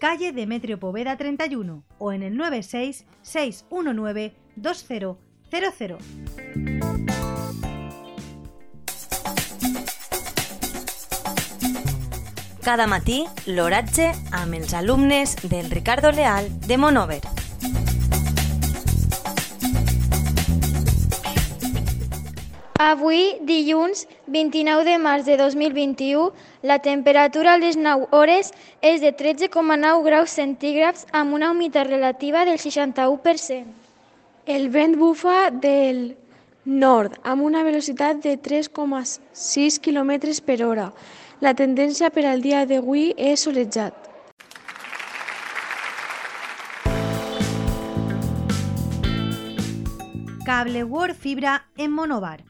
calle Demetrio Poveda 31 o en el 96 619 2000. Cada matí, l'oratge amb els del Ricardo Leal de Monover. Avui, dilluns 29 de març de 2021, la temperatura a les 9 hores és de 13,9 graus centígrads amb una humitat relativa del 61%. El vent bufa del nord amb una velocitat de 3,6 km per hora. La tendència per al dia d'avui és solejat. Cable World Fibra en Monobar.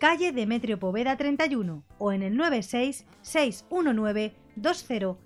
calle Demetrio Poveda 31 o en el 96 619 2000.